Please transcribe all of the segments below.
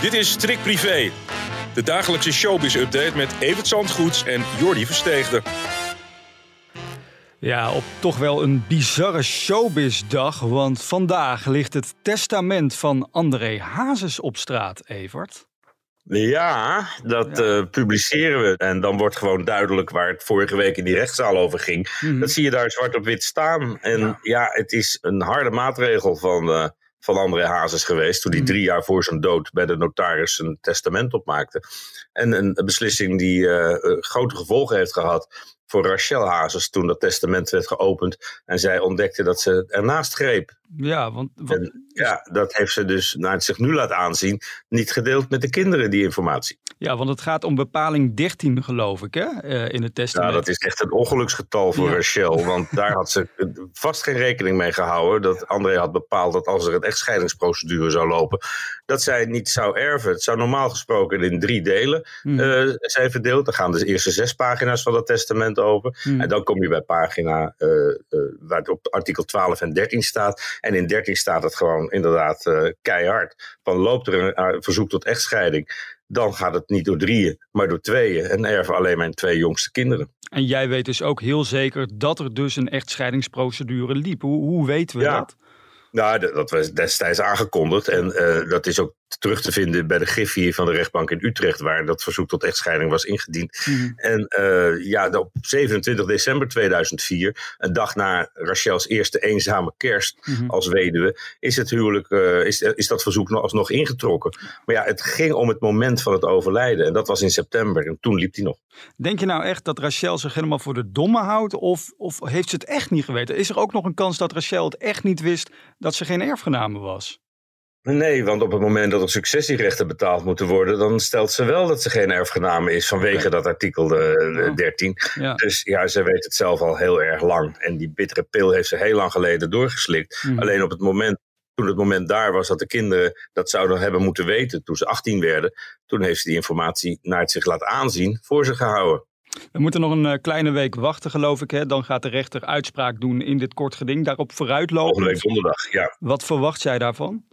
Dit is Strik Privé, de dagelijkse showbiz-update met Evert Zandgoeds en Jordi Versteegde. Ja, op toch wel een bizarre showbiz-dag, want vandaag ligt het testament van André Hazes op straat, Evert. Ja, dat eh, publiceren we. En dan wordt gewoon duidelijk waar het vorige week in die rechtszaal over ging. Mhm. Dat zie je daar zwart op wit staan. En ja, het is een harde maatregel van, eh, van André Hazes geweest. Toen hij Mhm. drie jaar voor zijn dood bij de notaris een testament opmaakte. En een, beslissing die eh, eh, grote gevolgen heeft gehad voor Rachel Hazes. Toen dat testament werd geopend. En zij ontdekte dat ze ernaast greep. Ja, want En ja, dat heeft ze dus, naar het zich nu laat aanzien, niet gedeeld met de kinderen, die informatie. ja, want het gaat om bepaling 13, geloof ik, hè, eh, in het Ja, testament. dat is echt een ongeluksgetal voor Ja. Rachel. Want daar had ze vast geen rekening mee gehouden. Dat André had bepaald dat als er een echtscheidingsprocedure zou lopen, dat zij niet zou erven. Het zou normaal gesproken in drie delen Mhm. eh, zijn verdeeld. Dan gaan de eerste zes pagina's van dat testament over. Mhm. En dan kom je bij pagina eh, eh, waar het op artikel 12 en 13 staat. En in 13 staat het gewoon inderdaad eh, keihard. Van loopt er een verzoek tot echtscheiding, dan gaat het niet door drieën, maar door tweeën. En erven alleen mijn twee jongste kinderen. En jij weet dus ook heel zeker dat er dus een echtscheidingsprocedure liep. Hoe, hoe weten we Ja. dat? Nou, dat- was destijds aangekondigd. En dat is ook terug te vinden bij de griffier van de rechtbank in Utrecht, waar dat verzoek tot echtscheiding was ingediend. Mhm. En eh, ja, op 27 december 2004, een dag na Rachel's eerste eenzame kerst Mhm. als weduwe, is het huwelijk, eh, is, is dat verzoek nog, alsnog ingetrokken. Maar ja, het ging om het moment van het overlijden. En dat was in september. En toen liep hij nog. Denk je nou echt dat Rachel zich helemaal voor de domme houdt? Of, of heeft ze het echt niet geweten? Is er ook nog een kans dat Rachel het echt niet wist dat ze geen erfgename was? Nee, want op het moment dat er successierechten betaald moeten worden, dan stelt ze wel dat ze geen erfgename is vanwege dat artikel de, de Oh. 13. Ja. Dus ja, ze weet het zelf al heel erg lang. En die bittere pil heeft ze heel lang geleden doorgeslikt. Mhm. Alleen op het moment, toen het moment daar was dat de kinderen dat zouden hebben moeten weten, toen ze 18 werden, toen heeft ze die informatie naar het zich laten aanzien voor zich gehouden. We moeten nog een eh, kleine week wachten, geloof ik. Hè? Dan gaat de rechter uitspraak doen in dit kort geding. Daarop Volgende week vooruitlopen. donderdag, ja. Wat verwacht jij daarvan?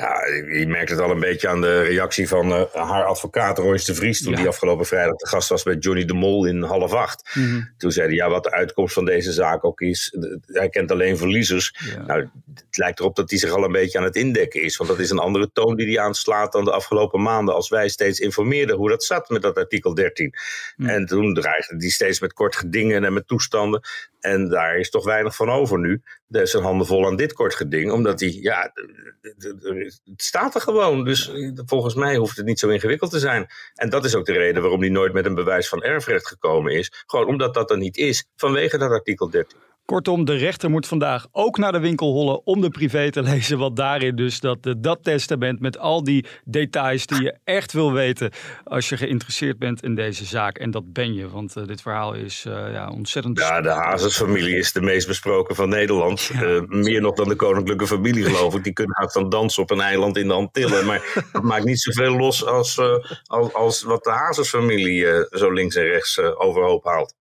Ja, je merkt het al een beetje aan de reactie van eh, haar advocaat Royce de Vries. Toen Ja. die afgelopen vrijdag de gast was bij Johnny de Mol in half acht. Mhm. Toen zei hij, ja, wat de uitkomst van deze zaak ook is. Hij kent alleen verliezers. Ja. Nou, het lijkt erop dat hij zich al een beetje aan het indekken is. Want dat is een andere toon die hij aanslaat dan de afgelopen maanden. Als wij steeds informeerden hoe dat zat met dat artikel 13. Hm. En toen dreigde hij steeds met kort gedingen en met toestanden. En daar is toch weinig van over nu. Is een handen vol aan dit kort geding. Omdat hij, ja, het staat er gewoon. Dus eh, volgens mij hoeft het niet zo ingewikkeld te zijn. En dat is ook de reden waarom hij nooit met een bewijs van erfrecht gekomen is. Gewoon omdat dat er niet is. Vanwege dat artikel 13. Kortom, de rechter moet vandaag ook naar de winkel hollen om de privé te lezen. Wat daarin dus dat, eh, dat testament met al die details die je echt wil weten als je geïnteresseerd bent in deze zaak. En dat ben je, want eh, dit verhaal is eh, ja, ontzettend... Ja, de Hazes-familie is de meest besproken van Nederland. Meer nog dan de koninklijke familie, geloof ik. Die kunnen haast dan dansen op een eiland in de Antillen. Maar dat maakt niet zoveel los als, als, als wat de Hazes-familie zo links en rechts overhoop haalt.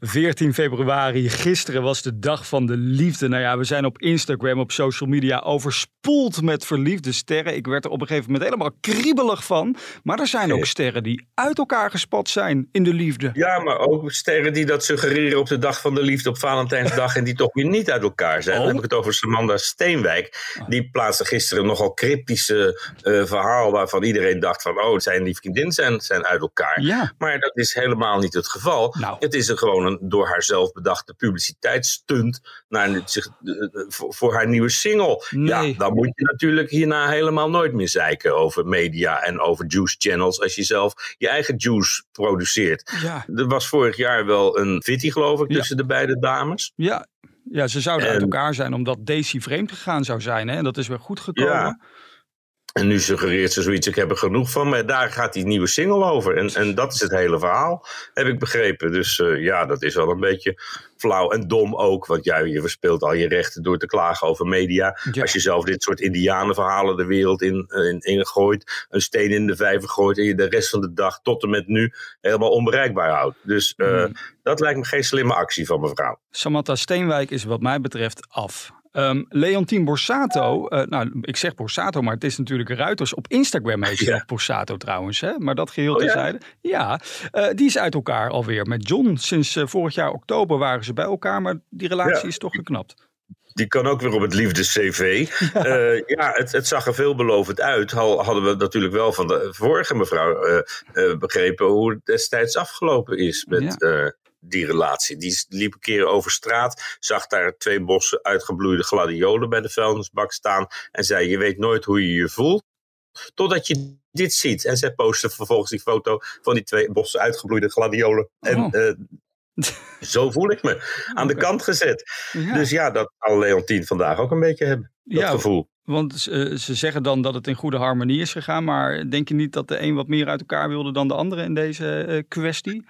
14 februari, gisteren was de dag van de liefde. Nou ja, we zijn op Instagram, op social media overspoeld met verliefde sterren. Ik werd er op een gegeven moment helemaal kriebelig van. Maar er zijn ook sterren die uit elkaar gespat zijn in de liefde. Ja, maar ook sterren die dat suggereren op de dag van de liefde op Valentijnsdag en die toch weer niet uit elkaar zijn. Oh. Dan heb ik het over Samanda Steenwijk. Die plaatste gisteren een nogal cryptische eh, verhaal waarvan iedereen dacht van oh, zijn die vriendin zijn, zijn uit elkaar. Ja, Maar dat is helemaal niet het geval. Nou. Het is een, gewoon een door haarzelf bedachte publiciteitsstunt naar, zich, voor, voor haar nieuwe single. Nee. Ja, dan moet je natuurlijk hierna helemaal nooit meer zeiken over media en over juice channels als je zelf je eigen juice produceert. ja, Er was vorig jaar wel een fitty, geloof ik, Ja. tussen de beide dames. ja. Ja, ze zouden uit elkaar zijn omdat Daisy vreemd gegaan zou zijn. Hè? En dat is weer goed gekomen. Ja. En nu suggereert ze zoiets, ik heb er genoeg van. Maar daar gaat die nieuwe single over. En, en dat is het hele verhaal, heb ik begrepen. Dus eh, ja, dat is wel een beetje flauw en dom ook. Want ja, je verspeelt al je rechten door te klagen over media. Ja. Als je zelf dit soort indianenverhalen de wereld in, in, in gooit. Een steen in de vijver gooit. En je de rest van de dag tot en met nu helemaal onbereikbaar houdt. Dus eh, Mm. dat lijkt me geen slimme actie van mevrouw. Samantha Steenwijk is wat mij betreft af. Um, Leontien Borsato, uh, nou ik zeg Borsato, maar het is natuurlijk Ruiters. Op Instagram heet ze ja. Borsato trouwens, hè? maar dat geheel oh, terzijde. Ja, ja uh, die is uit elkaar alweer met John. Sinds uh, vorig jaar oktober waren ze bij elkaar, maar die relatie ja. is toch geknapt. Die kan ook weer op het liefdes-CV. Ja, uh, ja het, het, zag er veelbelovend uit. Al hadden we natuurlijk wel van de vorige mevrouw uh, uh, begrepen hoe het destijds afgelopen is met ja. Die relatie. Die liep een keer over straat, zag daar twee bossen uitgebloeide gladiolen bij de vuilnisbak staan en zei: Je weet nooit hoe je je voelt. Totdat je dit ziet. En zij postte vervolgens die foto van die twee bossen uitgebloeide gladiolen. En Oh. zo voel ik me. Aan de kant gezet. Ja. Dus ja, dat zal Leontien vandaag ook een beetje hebben. Dat Ja, gevoel. Want uh, ze zeggen dan dat het in goede harmonie is gegaan, maar denk je niet dat de een wat meer uit elkaar wilde dan de andere in deze uh, kwestie?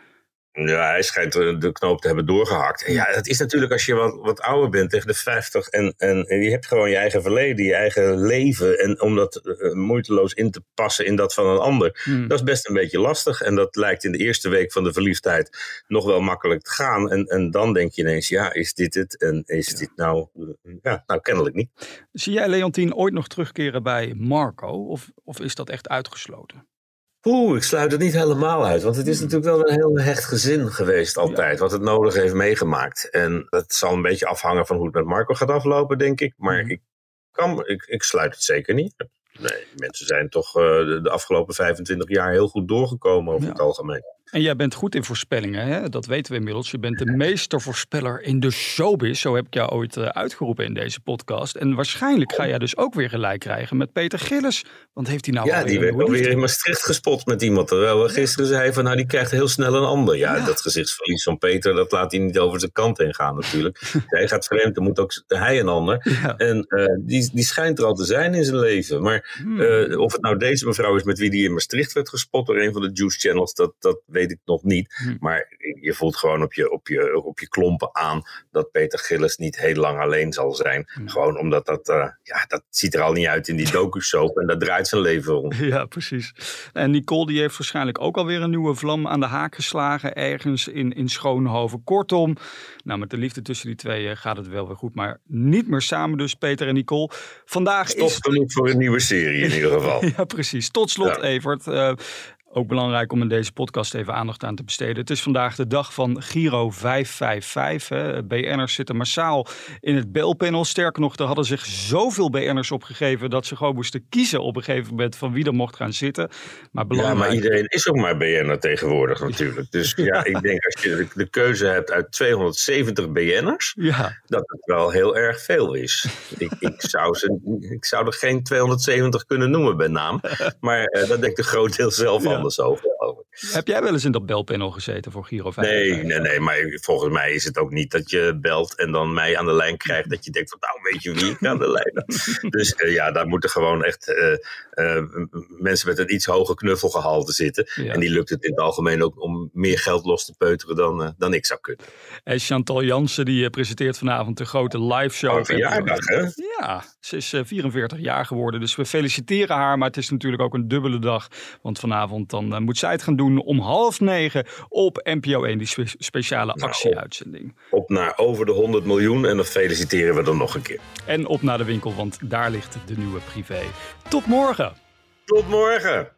Ja, hij schijnt de knoop te hebben doorgehakt. En ja, het is natuurlijk als je wat, wat ouder bent, tegen de 50, en, en, en je hebt gewoon je eigen verleden, je eigen leven. En om dat uh, moeiteloos in te passen in dat van een ander, Hmm. dat is best een beetje lastig. En dat lijkt in de eerste week van de verliefdheid nog wel makkelijk te gaan. En, en dan denk je ineens, ja, is dit het? En is Ja. dit nou, ja, nou kennelijk niet. Zie jij Leontien ooit nog terugkeren bij Marco of, of is dat echt uitgesloten? Oeh, ik sluit het niet helemaal uit. Want het is natuurlijk wel een heel hecht gezin geweest altijd. Wat het nodig heeft meegemaakt. En dat zal een beetje afhangen van hoe het met Marco gaat aflopen, denk ik. Maar Mhm. ik, kan, ik, ik sluit het zeker niet. Nee, mensen zijn toch uh, de, de, afgelopen 25 jaar heel goed doorgekomen over Ja. het algemeen. En jij bent goed in voorspellingen, hè? dat weten we inmiddels. Je bent de meestervoorspeller in de showbiz. Zo heb ik jou ooit uh, uitgeroepen in deze podcast. En waarschijnlijk ga jij dus ook weer gelijk krijgen met Peter Gillis. Want heeft hij nou Ja, die werd alweer in Maastricht gespot met iemand. Terwijl we gisteren zei van, nou die krijgt heel snel een ander. Ja, Ja. dat gezichtsverlies van Peter, dat laat hij niet over zijn kant heen gaan natuurlijk. hij gaat vreemd, dan moet ook hij een ander. Ja. En uh, die, die schijnt er al te zijn in zijn leven. Maar Hmm. uh, of het nou deze mevrouw is met wie die in Maastricht werd gespot door een van de Juice Channels, dat, dat weet ik nog niet. Hmm. Maar je voelt gewoon op je, op, je, op je klompen aan dat Peter Gillis niet heel lang alleen zal zijn. Hmm. Gewoon omdat dat, uh, ja, dat ziet er al niet uit in die docu-soap en dat draait zijn leven rond. Ja, precies. En Nicole die heeft waarschijnlijk ook alweer een nieuwe vlam aan de haak geslagen ergens in, in Schoonhoven. Kortom, nou met de liefde tussen die twee gaat het wel weer goed, maar niet meer samen dus Peter en Nicole. Vandaag is... genoeg voor een nieuwe serie in ieder geval. ja, precies. Tot slot, Ja. Evert. Uh, ook belangrijk om in deze podcast even aandacht aan te besteden. Het is vandaag de dag van Giro 555. Hè. BN'ers zitten massaal in het belpanel. Sterker nog, er hadden zich zoveel BN'ers opgegeven... dat ze gewoon moesten kiezen op een gegeven moment van wie er mocht gaan zitten. Maar Ja, belangrijk... maar iedereen is ook maar BN'er tegenwoordig natuurlijk. Dus ja, ik denk als je de, keuze hebt uit 270 BN'ers, Ja, dat het wel heel erg veel is. Ik, ik, zou, ze, ik zou er geen 270 kunnen noemen bij naam. Maar uh, dat denkt de groot deel zelf Ja. Anders over. Geloof ik. heb jij wel eens in dat belpanel gezeten voor Giro 5? Nee, nee, nee, maar volgens mij is het ook niet dat je belt en dan mij aan de lijn krijgt. Dat je denkt van nou weet je wie ik aan de lijn heb. Dus uh, ja, daar moeten gewoon echt uh, uh, mensen met een iets hoger knuffelgehalte zitten. Ja. En die lukt het in het algemeen ook om meer geld los te peuteren dan, uh, dan ik zou kunnen. En Chantal Jansen die eh, presenteert vanavond de grote live show. Oh, verjaardag hè? Ja, ze is uh, 44 jaar geworden. Dus we feliciteren haar. Maar het is natuurlijk ook een dubbele dag. Want vanavond dan uh, moet zij gaan doen om half negen op NPO 1. Die spe speciale Nou, actieuitzending. Op naar over de 100 miljoen en dan feliciteren we dan nog een keer. En op naar de winkel, want daar ligt de nieuwe privé. Tot morgen! Tot morgen!